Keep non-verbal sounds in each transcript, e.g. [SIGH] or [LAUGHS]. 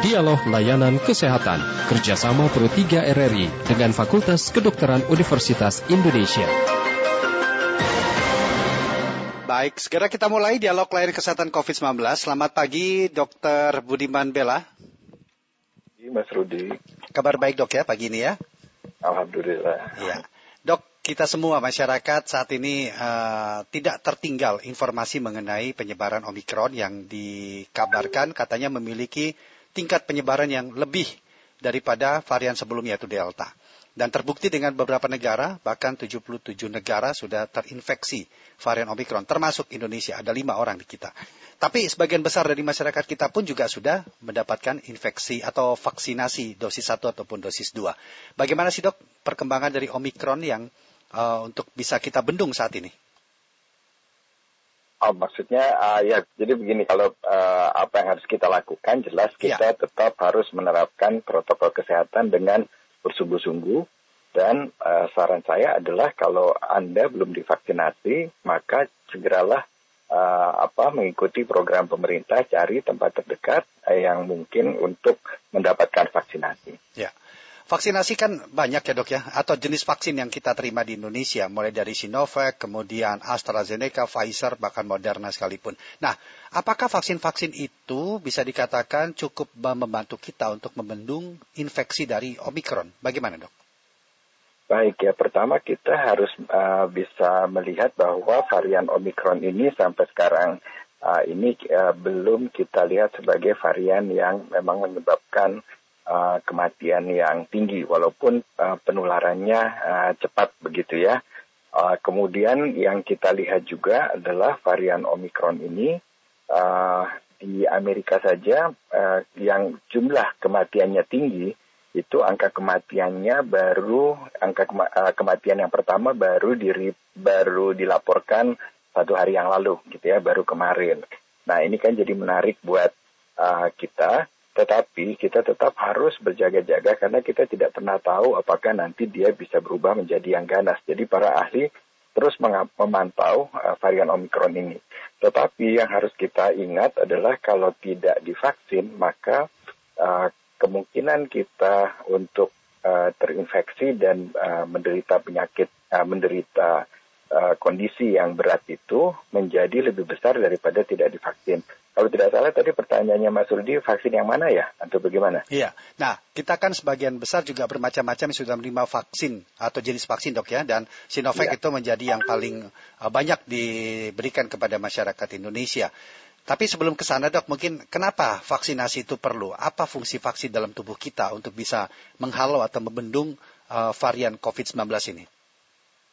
Dialog Layanan Kesehatan kerjasama Pro 3 RRI dengan Fakultas Kedokteran Universitas Indonesia. Baik, segera kita mulai dialog layanan kesehatan COVID-19. Selamat pagi, Dokter Budiman Bella. Mas Rudi. Kabar baik dok ya pagi ini ya? Alhamdulillah. Iya. Dok, kita semua masyarakat saat ini uh, tidak tertinggal informasi mengenai penyebaran Omikron yang dikabarkan katanya memiliki tingkat penyebaran yang lebih daripada varian sebelumnya yaitu Delta. Dan terbukti dengan beberapa negara, bahkan 77 negara sudah terinfeksi varian Omikron, termasuk Indonesia, ada lima orang di kita. Tapi sebagian besar dari masyarakat kita pun juga sudah mendapatkan infeksi atau vaksinasi dosis 1 ataupun dosis 2. Bagaimana sih dok perkembangan dari Omikron yang uh, untuk bisa kita bendung saat ini? Oh, maksudnya uh, ya jadi begini kalau uh, apa yang harus kita lakukan jelas ya. kita ya. tetap harus menerapkan protokol kesehatan dengan bersungguh-sungguh dan uh, saran saya adalah kalau Anda belum divaksinasi maka segeralah uh, apa mengikuti program pemerintah cari tempat terdekat uh, yang mungkin untuk mendapatkan vaksinasi. Ya. Vaksinasi kan banyak ya dok ya, atau jenis vaksin yang kita terima di Indonesia, mulai dari Sinovac, kemudian AstraZeneca, Pfizer, bahkan Moderna sekalipun. Nah, apakah vaksin-vaksin itu bisa dikatakan cukup membantu kita untuk membendung infeksi dari Omikron? Bagaimana dok? Baik ya, pertama kita harus uh, bisa melihat bahwa varian Omikron ini sampai sekarang uh, ini uh, belum kita lihat sebagai varian yang memang menyebabkan uh, kematian yang tinggi walaupun uh, penularannya uh, cepat begitu ya. Uh, kemudian yang kita lihat juga adalah varian Omicron ini uh, di Amerika saja uh, yang jumlah kematiannya tinggi itu angka kematiannya baru angka kema uh, kematian yang pertama baru diri baru dilaporkan satu hari yang lalu gitu ya baru kemarin. Nah ini kan jadi menarik buat uh, kita tetapi kita tetap harus berjaga-jaga karena kita tidak pernah tahu apakah nanti dia bisa berubah menjadi yang ganas. Jadi para ahli terus memantau uh, varian Omikron ini. Tetapi yang harus kita ingat adalah kalau tidak divaksin maka uh, kemungkinan kita untuk uh, terinfeksi dan menderita penyakit, uh, menderita uh, kondisi yang berat itu menjadi lebih besar daripada tidak divaksin. Kalau tidak salah tadi pertanyaannya Mas Rudi, vaksin yang mana ya? Atau bagaimana? Iya. Nah, kita kan sebagian besar juga bermacam-macam sudah menerima vaksin atau jenis vaksin dok ya. Dan Sinovac ya. itu menjadi yang paling uh, banyak diberikan kepada masyarakat Indonesia. Tapi sebelum ke sana dok, mungkin kenapa vaksinasi itu perlu? Apa fungsi vaksin dalam tubuh kita untuk bisa menghalau atau membendung uh, varian COVID-19 ini?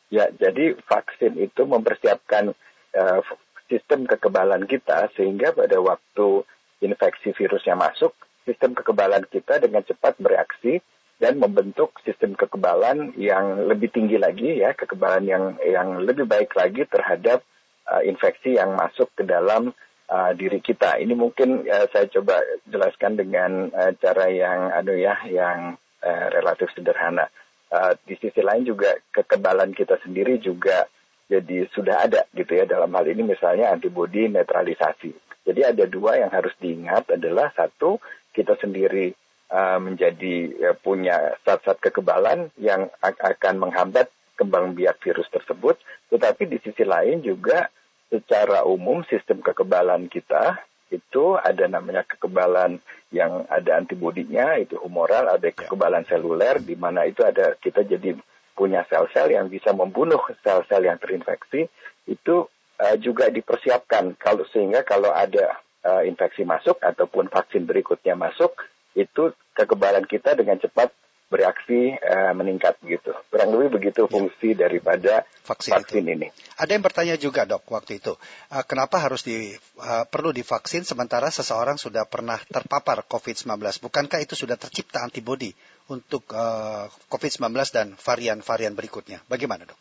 Ya, jadi vaksin itu mempersiapkan uh, sistem kekebalan kita sehingga pada waktu infeksi virusnya masuk, sistem kekebalan kita dengan cepat bereaksi dan membentuk sistem kekebalan yang lebih tinggi lagi ya, kekebalan yang yang lebih baik lagi terhadap uh, infeksi yang masuk ke dalam uh, diri kita. Ini mungkin uh, saya coba jelaskan dengan uh, cara yang aduh ya, yang uh, relatif sederhana. Uh, di sisi lain juga kekebalan kita sendiri juga jadi sudah ada gitu ya dalam hal ini misalnya antibodi netralisasi. Jadi ada dua yang harus diingat adalah satu kita sendiri uh, menjadi ya, punya zat-zat kekebalan yang akan menghambat kembang biak virus tersebut, tetapi di sisi lain juga secara umum sistem kekebalan kita itu ada namanya kekebalan yang ada antibodinya itu humoral, ada kekebalan seluler di mana itu ada kita jadi punya sel-sel yang bisa membunuh sel-sel yang terinfeksi itu uh, juga dipersiapkan. Kalau sehingga kalau ada uh, infeksi masuk ataupun vaksin berikutnya masuk itu kekebalan kita dengan cepat bereaksi uh, meningkat begitu. Kurang lebih begitu ya. fungsi daripada vaksin, vaksin ini. Ada yang bertanya juga dok waktu itu, uh, kenapa harus di uh, perlu divaksin sementara seseorang sudah pernah terpapar COVID-19? Bukankah itu sudah tercipta antibodi untuk uh, COVID-19 dan varian-varian berikutnya? Bagaimana dok?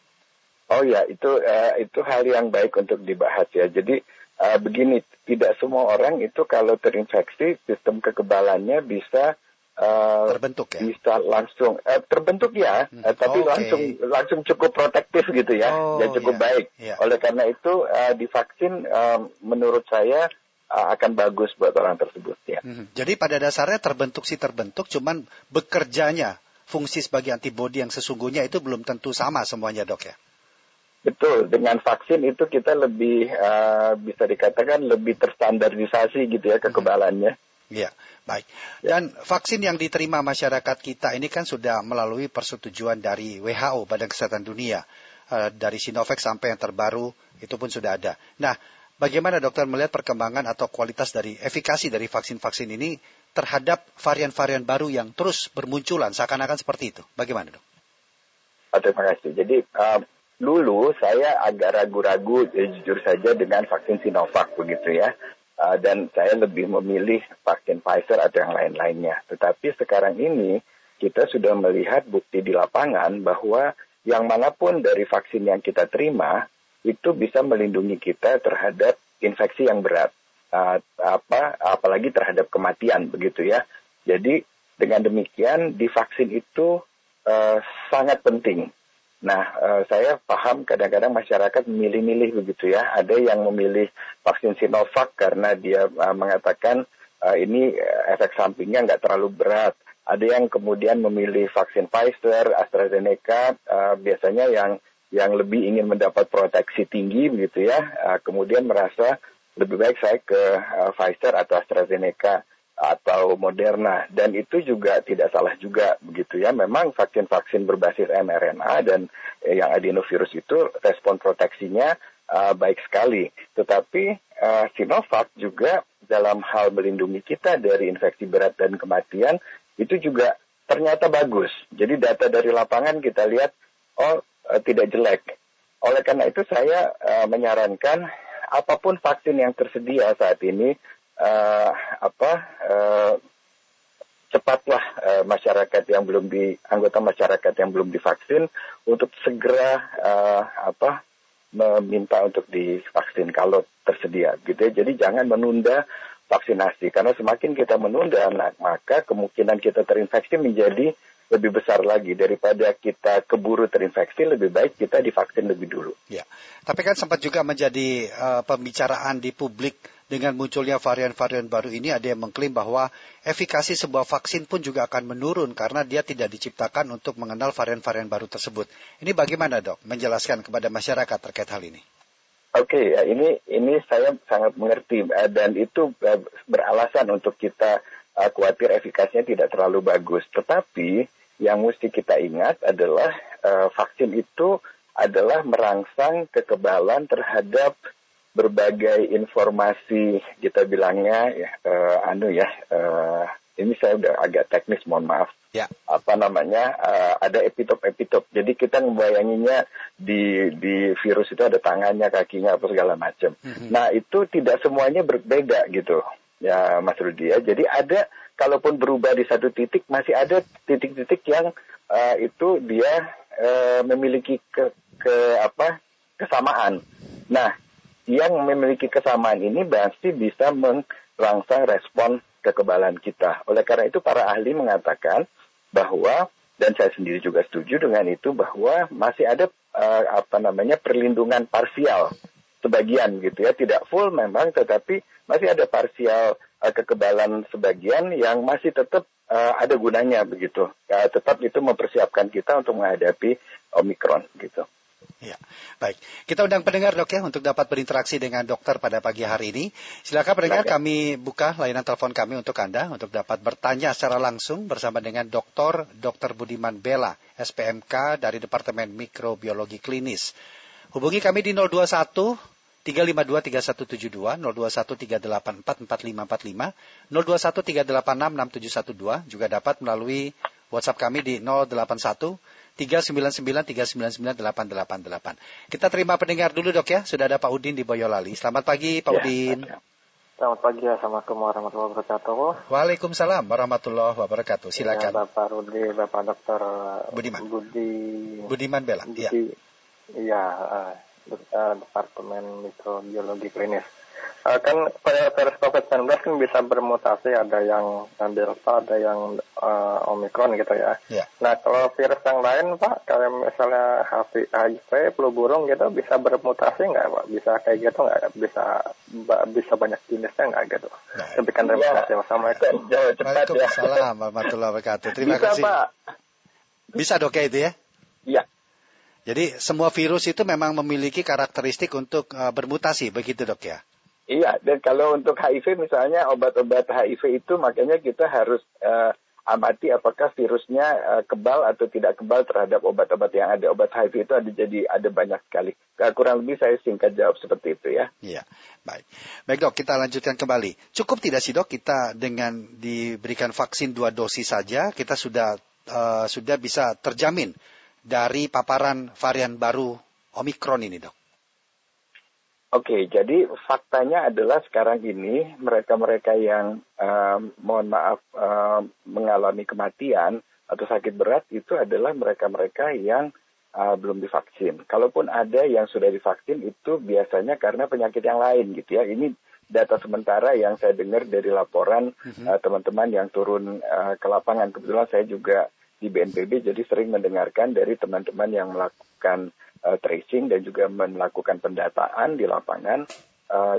Oh ya, itu uh, itu hal yang baik untuk dibahas ya. Jadi uh, begini, tidak semua orang itu kalau terinfeksi sistem kekebalannya bisa uh, terbentuk ya bisa langsung uh, terbentuk ya hmm. uh, tapi okay. langsung langsung cukup protektif gitu ya oh, dan cukup yeah. baik yeah. oleh karena itu uh, divaksin uh, menurut saya uh, akan bagus buat orang tersebut ya. Hmm. Jadi pada dasarnya terbentuk sih terbentuk, cuman bekerjanya fungsi sebagai antibodi yang sesungguhnya itu belum tentu sama semuanya dok ya. Betul, dengan vaksin itu kita lebih uh, bisa dikatakan lebih terstandarisasi gitu ya kekebalannya. Iya, baik. Dan vaksin yang diterima masyarakat kita ini kan sudah melalui persetujuan dari WHO Badan Kesehatan Dunia. Uh, dari Sinovac sampai yang terbaru itu pun sudah ada. Nah, bagaimana dokter melihat perkembangan atau kualitas dari efikasi dari vaksin-vaksin ini terhadap varian-varian baru yang terus bermunculan seakan-akan seperti itu? Bagaimana dok? Terima kasih. Jadi uh, dulu saya agak ragu-ragu ya, jujur saja dengan vaksin Sinovac begitu ya. Uh, dan saya lebih memilih vaksin Pfizer atau yang lain-lainnya. Tetapi sekarang ini kita sudah melihat bukti di lapangan bahwa yang mana pun dari vaksin yang kita terima itu bisa melindungi kita terhadap infeksi yang berat, uh, apa apalagi terhadap kematian begitu ya. Jadi dengan demikian di vaksin itu uh, sangat penting Nah, uh, saya paham kadang-kadang masyarakat memilih-milih begitu ya. Ada yang memilih vaksin Sinovac karena dia uh, mengatakan uh, ini efek sampingnya nggak terlalu berat. Ada yang kemudian memilih vaksin Pfizer, AstraZeneca, biasanya yang yang lebih ingin mendapat proteksi tinggi begitu ya. Kemudian merasa lebih baik saya ke Pfizer atau AstraZeneca atau Moderna. Dan itu juga tidak salah juga begitu ya. Memang vaksin-vaksin berbasis mRNA dan eh, yang adenovirus itu respon proteksinya uh, baik sekali. Tetapi uh, Sinovac juga dalam hal melindungi kita dari infeksi berat dan kematian itu juga ternyata bagus. Jadi data dari lapangan kita lihat oh uh, tidak jelek. Oleh karena itu saya uh, menyarankan apa pun vaksin yang tersedia saat ini uh, apa uh, cepatlah uh, masyarakat yang belum di anggota masyarakat yang belum divaksin untuk segera uh, apa meminta untuk divaksin kalau tersedia gitu ya. Jadi jangan menunda vaksinasi karena semakin kita menunda nah, maka kemungkinan kita terinfeksi menjadi lebih besar lagi daripada kita keburu terinfeksi lebih baik kita divaksin lebih dulu. Ya, tapi kan sempat juga menjadi uh, pembicaraan di publik dengan munculnya varian-varian baru ini ada yang mengklaim bahwa efikasi sebuah vaksin pun juga akan menurun karena dia tidak diciptakan untuk mengenal varian-varian baru tersebut. Ini bagaimana dok menjelaskan kepada masyarakat terkait hal ini? Oke, okay, ya, ini ini saya sangat mengerti eh, dan itu eh, beralasan untuk kita uh, khawatir efikasinya tidak terlalu bagus. Tetapi yang mesti kita ingat adalah vaksin itu adalah merangsang kekebalan terhadap berbagai informasi kita bilangnya ya uh, anu ya uh, ini saya udah agak teknis mohon maaf. Ya. apa namanya uh, ada epitop-epitop. Jadi kita membayanginya di di virus itu ada tangannya kakinya apa segala macam. Mm-hmm. nah itu tidak semuanya berbeda gitu ya Mas Rudi ya. Jadi ada kalaupun berubah di satu titik masih ada titik-titik yang uh, itu dia uh, memiliki ke, ke apa kesamaan. Nah yang memiliki kesamaan ini pasti bisa merangsang respon kekebalan kita. Oleh karena itu para ahli mengatakan bahwa dan saya sendiri juga setuju dengan itu bahwa masih ada uh, apa namanya perlindungan parsial sebagian gitu ya, tidak full memang tetapi masih ada parsial uh, kekebalan sebagian yang masih tetap uh, ada gunanya begitu. Uh, tetap itu mempersiapkan kita untuk menghadapi Omikron gitu. Ya, baik. Kita undang pendengar dok ya untuk dapat berinteraksi dengan dokter pada pagi hari ini. Silakan pendengar kami buka layanan telepon kami untuk Anda untuk dapat bertanya secara langsung bersama dengan Dr. Dr. Budiman Bella, SPMK dari Departemen Mikrobiologi Klinis. Hubungi kami di 021 352 3172, 021 384 4545, 021 386 6712, juga dapat melalui WhatsApp kami di 081 399 Kita terima pendengar dulu dok ya. Sudah ada Pak Udin di Boyolali. Selamat pagi Pak ya, Udin. Selamat pagi, Assalamualaikum warahmatullahi wabarakatuh. Waalaikumsalam warahmatullahi wabarakatuh. Silakan. Ya, Bapak Rudi, Bapak Dokter Budiman. Budi. Budiman Bela. Iya. Iya, uh, Departemen Mikrobiologi Klinis. Uh, kan virus COVID-19 kan bisa bermutasi, ada yang Delta, ada yang uh, Omicron gitu ya. Ya. Nah, kalau virus yang lain, Pak, kayak misalnya HIV, flu burung gitu, bisa bermutasi nggak, Pak? Bisa kayak gitu nggak? Bisa bisa banyak jenisnya nggak gitu? Nah, Demikian terima ya. kasih. Wassalamualaikum. Jauh cepat ya. Waalaikumsalam warahmatullahi wabarakatuh. Terima Bisa, kasih. Pak. Bisa dok ya itu ya? Iya. Jadi semua virus itu memang memiliki karakteristik untuk uh, bermutasi, begitu dok ya? Iya, dan kalau untuk HIV misalnya obat-obat HIV itu makanya kita harus eh, amati apakah virusnya eh, kebal atau tidak kebal terhadap obat-obat yang ada. Obat HIV itu ada jadi ada banyak sekali. Kurang lebih saya singkat jawab seperti itu ya. Iya, baik. Baik dok, kita lanjutkan kembali. Cukup tidak sih dok kita dengan diberikan vaksin dua dosis saja, kita sudah uh, sudah bisa terjamin dari paparan varian baru Omikron ini dok? Oke, jadi faktanya adalah sekarang ini mereka-mereka yang um, mohon maaf um, mengalami kematian atau sakit berat itu adalah mereka-mereka yang uh, belum divaksin. Kalaupun ada yang sudah divaksin itu biasanya karena penyakit yang lain gitu ya. Ini data sementara yang saya dengar dari laporan uh, teman-teman yang turun uh, ke lapangan. Kebetulan saya juga di BNPB jadi sering mendengarkan dari teman-teman yang melakukan uh, tracing dan juga melakukan pendataan di lapangan. Uh,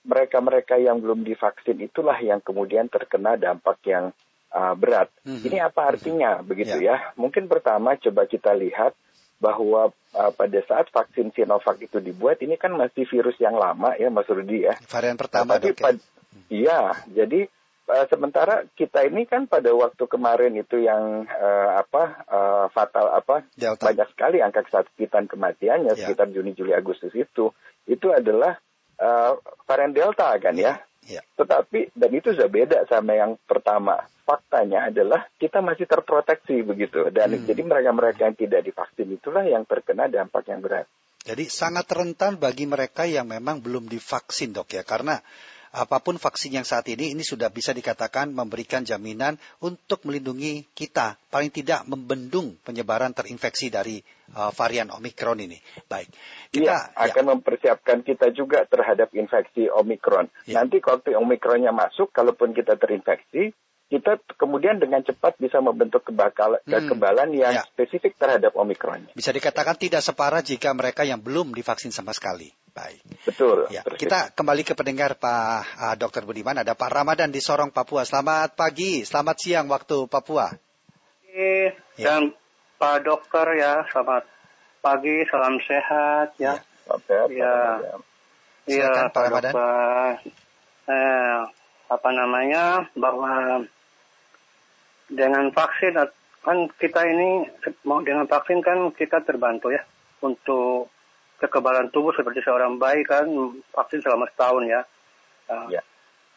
mereka-mereka yang belum divaksin itulah yang kemudian terkena dampak yang uh, berat. Mhm. Ini apa artinya begitu ya? Mungkin pertama coba kita lihat bahwa uh, pada saat vaksin Sinovac itu dibuat ini kan masih virus yang lama ya Mas Rudi ya. Varian pertama Nah, tapi dok ya? Iya, jadi uh, sementara kita ini kan pada waktu kemarin itu yang uh, apa uh, fatal apa Delta. banyak sekali angka kesakitan kematiannya Ya. sekitar Juni Juli Agustus itu itu adalah uh, varian Delta kan ya. Ya. Tetapi dan itu sudah beda sama yang pertama. Faktanya adalah kita masih terproteksi begitu dan Hmm. jadi mereka-mereka yang tidak divaksin itulah yang terkena dampak yang berat. Jadi sangat rentan bagi mereka yang memang belum divaksin dok ya, karena apa pun vaksin yang saat ini ini sudah bisa dikatakan memberikan jaminan untuk melindungi kita, paling tidak membendung penyebaran terinfeksi dari uh, varian Omikron ini. Baik, kita Iya, akan mempersiapkan kita juga terhadap infeksi Omikron. Ya. Nanti waktu Omikronnya masuk, kalaupun kita terinfeksi, kita kemudian dengan cepat bisa membentuk kebakal- Hmm, kekebalan yang ya. spesifik terhadap Omikron. bisa dikatakan tidak separah jika mereka yang belum divaksin sama sekali. Baik. Betul. Ya, persis. kita kembali ke pendengar Pak uh, Dr. Budiman. Ada Pak Ramadan di Sorong, Papua. Selamat pagi, selamat siang waktu Papua. Oke, Ya. dan Pak Dokter ya, selamat pagi, salam sehat ya. Salam sehat, Ya. sehat. Iya, Silakan, Pak Pak Ramadan. Dokter. Eh, apa namanya bahwa dengan vaksin kan kita ini mau dengan vaksin kan kita terbantu ya untuk kekebalan tubuh seperti seorang bayi kan vaksin selama setahun ya. Eh, Ya.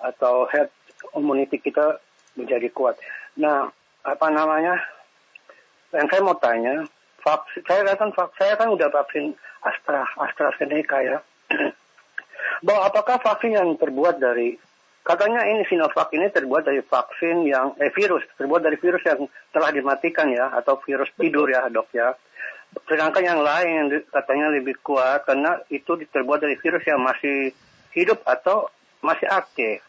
Atau head immunity kita menjadi kuat. Nah, apa namanya? Yang saya mau tanya, vaksin saya kan saya kan udah vaksin Astra AstraZeneca ya. [CLEARS THROAT] Bahwa apakah vaksin yang terbuat dari katanya ini Sinovac ini terbuat dari vaksin yang eh virus terbuat dari virus yang telah dimatikan ya atau virus tidur ya dok ya. Sedangkan yang lain katanya lebih kuat karena itu terbuat dari virus yang masih hidup atau masih aktif.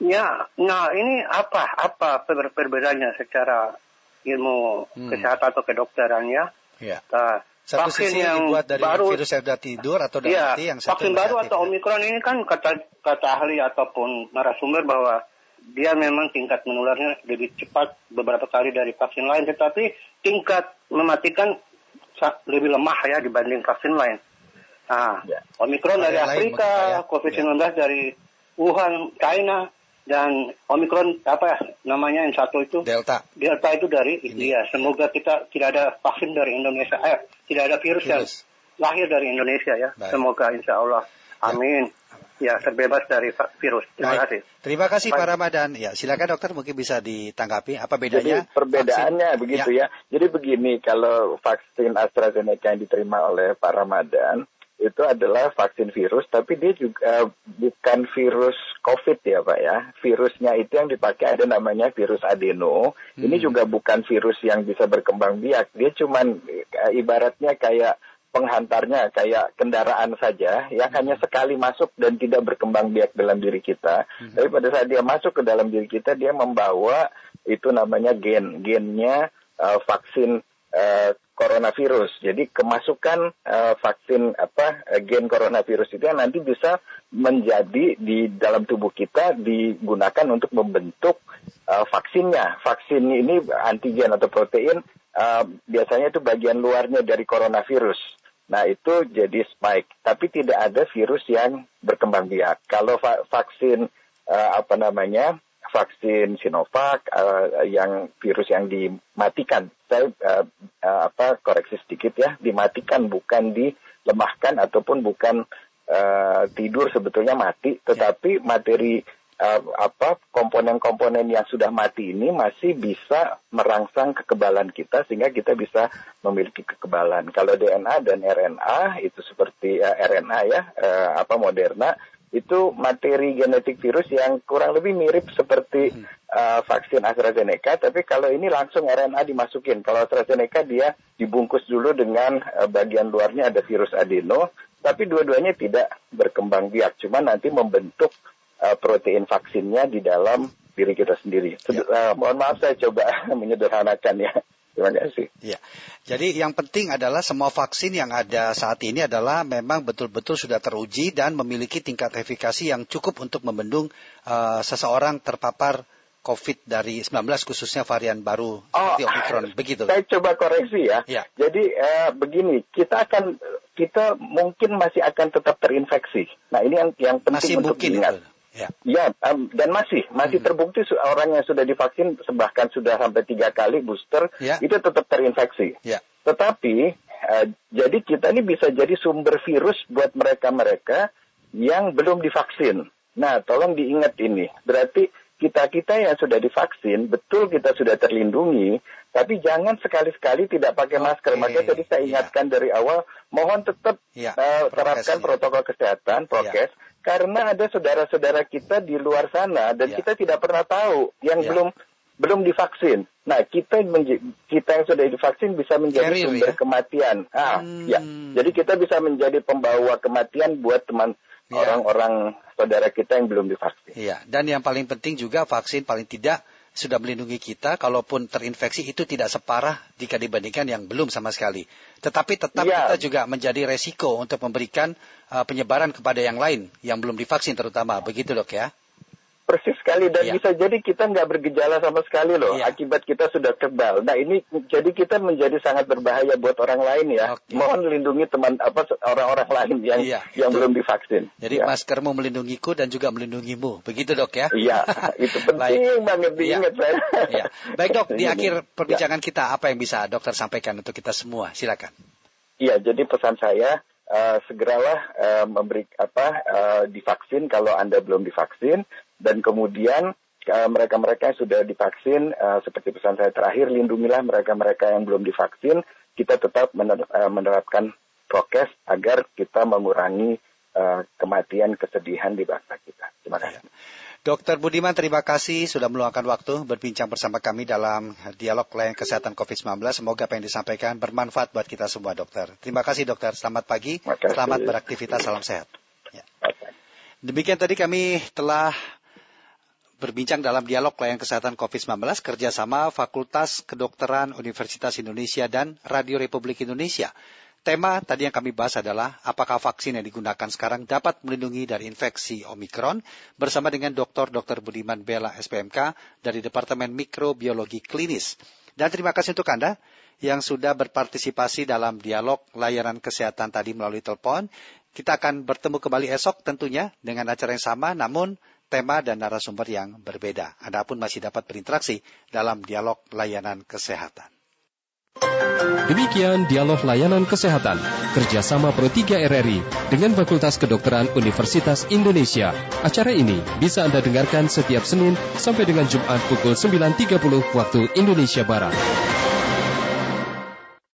Ya, nah ini apa apa per- perbedaannya secara ilmu Hmm. kesehatan atau kedokteran ya? Ya. Nah, Satu vaksin sisi yang dibuat dari baru virus yang sudah tidur atau sudah Iya, mati, yang satu vaksin baru atau ya. Omikron ini kan kata kata ahli ataupun narasumber bahwa dia memang tingkat menularnya lebih cepat beberapa kali dari vaksin lain, tetapi tingkat mematikan lebih lemah ya dibanding vaksin lain. Nah, Ya. Omikron dari Afrika, maksud saya. COVID-19 dari Wuhan, China, dan Omikron apa ya namanya yang satu itu Delta. Delta itu dari Ini. India. Semoga kita tidak ada vaksin dari Indonesia. Eh, tidak ada virus, yang Virus. lahir dari Indonesia ya. Baik. Semoga insya Allah. Amin. Ya, terbebas dari virus. Terima Baik. kasih. Terima kasih Pak. Ramadan. Ya, silakan dokter mungkin bisa ditanggapi apa bedanya? Jadi perbedaannya vaksin- begitu ya. Jadi begini, kalau vaksin AstraZeneca yang diterima oleh Pak Ramadan itu adalah vaksin virus, tapi dia juga bukan virus COVID ya Pak ya. Virusnya itu yang dipakai ada namanya virus adeno. Ini Hmm. juga bukan virus yang bisa berkembang biak. Dia cuman eh, ibaratnya kayak penghantarnya kayak kendaraan saja yang hanya sekali masuk dan tidak berkembang biak dalam diri kita. Hmm. Tapi pada saat dia masuk ke dalam diri kita dia membawa itu namanya gen gennya uh, vaksin uh, coronavirus. Jadi kemasukan uh, vaksin apa gen coronavirus itu yang nanti bisa menjadi di dalam tubuh kita digunakan untuk membentuk uh, vaksinnya. Vaksin ini antigen atau protein uh, biasanya itu bagian luarnya dari coronavirus. Nah itu jadi spike, tapi tidak ada virus yang berkembang biak. Kalau va vaksin uh, apa namanya vaksin Sinovac uh, yang virus yang dimatikan, saya uh, uh, apa koreksi sedikit ya, dimatikan bukan dilemahkan ataupun bukan uh, tidur sebetulnya mati, tetapi materi uh, apa komponen-komponen yang sudah mati ini masih bisa merangsang kekebalan kita sehingga kita bisa memiliki kekebalan. Kalau DNA dan RNA itu seperti uh, eh, RNA ya uh, apa Moderna itu materi genetik virus yang kurang lebih mirip seperti uh, vaksin AstraZeneca, tapi kalau ini langsung RNA dimasukin. Kalau AstraZeneca dia dibungkus dulu dengan uh, bagian luarnya ada virus adeno, tapi dua-duanya tidak berkembang biak, cuma nanti membentuk uh, protein vaksinnya di dalam diri kita sendiri. Ya. Uh, mohon maaf saya coba [LAUGHS] menyederhanakan ya. Terima kasih. Ya. Jadi yang penting adalah semua vaksin yang ada saat ini adalah memang betul-betul sudah teruji dan memiliki tingkat efikasi yang cukup untuk membendung uh, seseorang terpapar COVID dari 19 khususnya varian baru oh, Omicron [LAUGHS] begitu. Saya coba koreksi ya. ya. Jadi uh, begini, kita akan kita mungkin masih akan tetap terinfeksi. Nah, ini yang yang penting masih untuk mungkin diingat. Itu. Ya, ya um, dan masih masih hmm. terbukti orang yang sudah divaksin bahkan sudah sampai tiga kali booster ya. itu tetap terinfeksi. Ya. Tetapi uh, jadi kita ini bisa jadi sumber virus buat mereka-mereka yang belum divaksin. Nah, tolong diingat ini. Berarti kita-kita yang sudah divaksin, betul kita sudah terlindungi, tapi jangan sekali-sekali tidak pakai okay. masker. Makanya tadi saya ya. ingatkan ya. dari awal, mohon tetap ya. uh, terapkan protokol kesehatan, prokes. Ya karena ada saudara-saudara kita di luar sana dan ya. kita tidak pernah tahu yang ya. belum belum divaksin. Nah, kita kita yang sudah divaksin bisa menjadi Carrier, sumber ya? kematian. Ah, hmm. ya. Jadi kita bisa menjadi pembawa kematian buat teman ya. orang-orang saudara kita yang belum divaksin. Iya, dan yang paling penting juga vaksin paling tidak sudah melindungi kita, kalaupun terinfeksi itu tidak separah jika dibandingkan yang belum sama sekali. Tetapi tetap ya. kita juga menjadi resiko untuk memberikan uh, penyebaran kepada yang lain yang belum divaksin terutama. Begitu dok ya? Persis sekali dan ya. bisa jadi kita nggak bergejala sama sekali loh ya. akibat kita sudah kebal. Nah ini jadi kita menjadi sangat berbahaya buat orang lain ya. Okay. Mohon lindungi teman apa orang-orang lain yang ya, yang belum divaksin. Jadi ya. maskermu melindungiku dan juga melindungimu. Begitu dok ya? Iya [LAUGHS] itu penting banget diingat ya. ya. Baik dok di akhir perbincangan ya. kita apa yang bisa dokter sampaikan untuk kita semua? Silakan. Iya jadi pesan saya uh, segeralah uh, memberi apa uh, divaksin kalau anda belum divaksin dan kemudian eh, mereka-mereka yang sudah divaksin, uh, seperti pesan saya terakhir, lindungilah mereka-mereka yang belum divaksin. Kita tetap eh, menerapkan prokes agar kita mengurangi kematian, kesedihan di bangsa kita. Terima kasih. Dokter Budiman, terima kasih sudah meluangkan waktu berbincang bersama kami dalam dialog layanan kesehatan COVID-19. Semoga apa yang disampaikan bermanfaat buat kita semua, dokter. Terima kasih, dokter. Selamat pagi. Selamat beraktivitas. Salam sehat. Ya. Demikian tadi kami telah berbincang dalam dialog layanan kesehatan COVID-19 kerjasama Fakultas Kedokteran Universitas Indonesia dan Radio Republik Indonesia. Tema tadi yang kami bahas adalah apakah vaksin yang digunakan sekarang dapat melindungi dari infeksi Omikron bersama dengan Dr. Dr. Budiman Bella SPMK dari Departemen Mikrobiologi Klinis. Dan terima kasih untuk Anda yang sudah berpartisipasi dalam dialog layanan kesehatan tadi melalui telepon. Kita akan bertemu kembali esok tentunya dengan acara yang sama namun tema dan narasumber yang berbeda. Anda pun masih dapat berinteraksi dalam dialog layanan kesehatan. Demikian dialog layanan kesehatan kerjasama Pro 3 RRI dengan Fakultas Kedokteran Universitas Indonesia. Acara ini bisa Anda dengarkan setiap Senin sampai dengan Jumat pukul 9.30 waktu Indonesia Barat.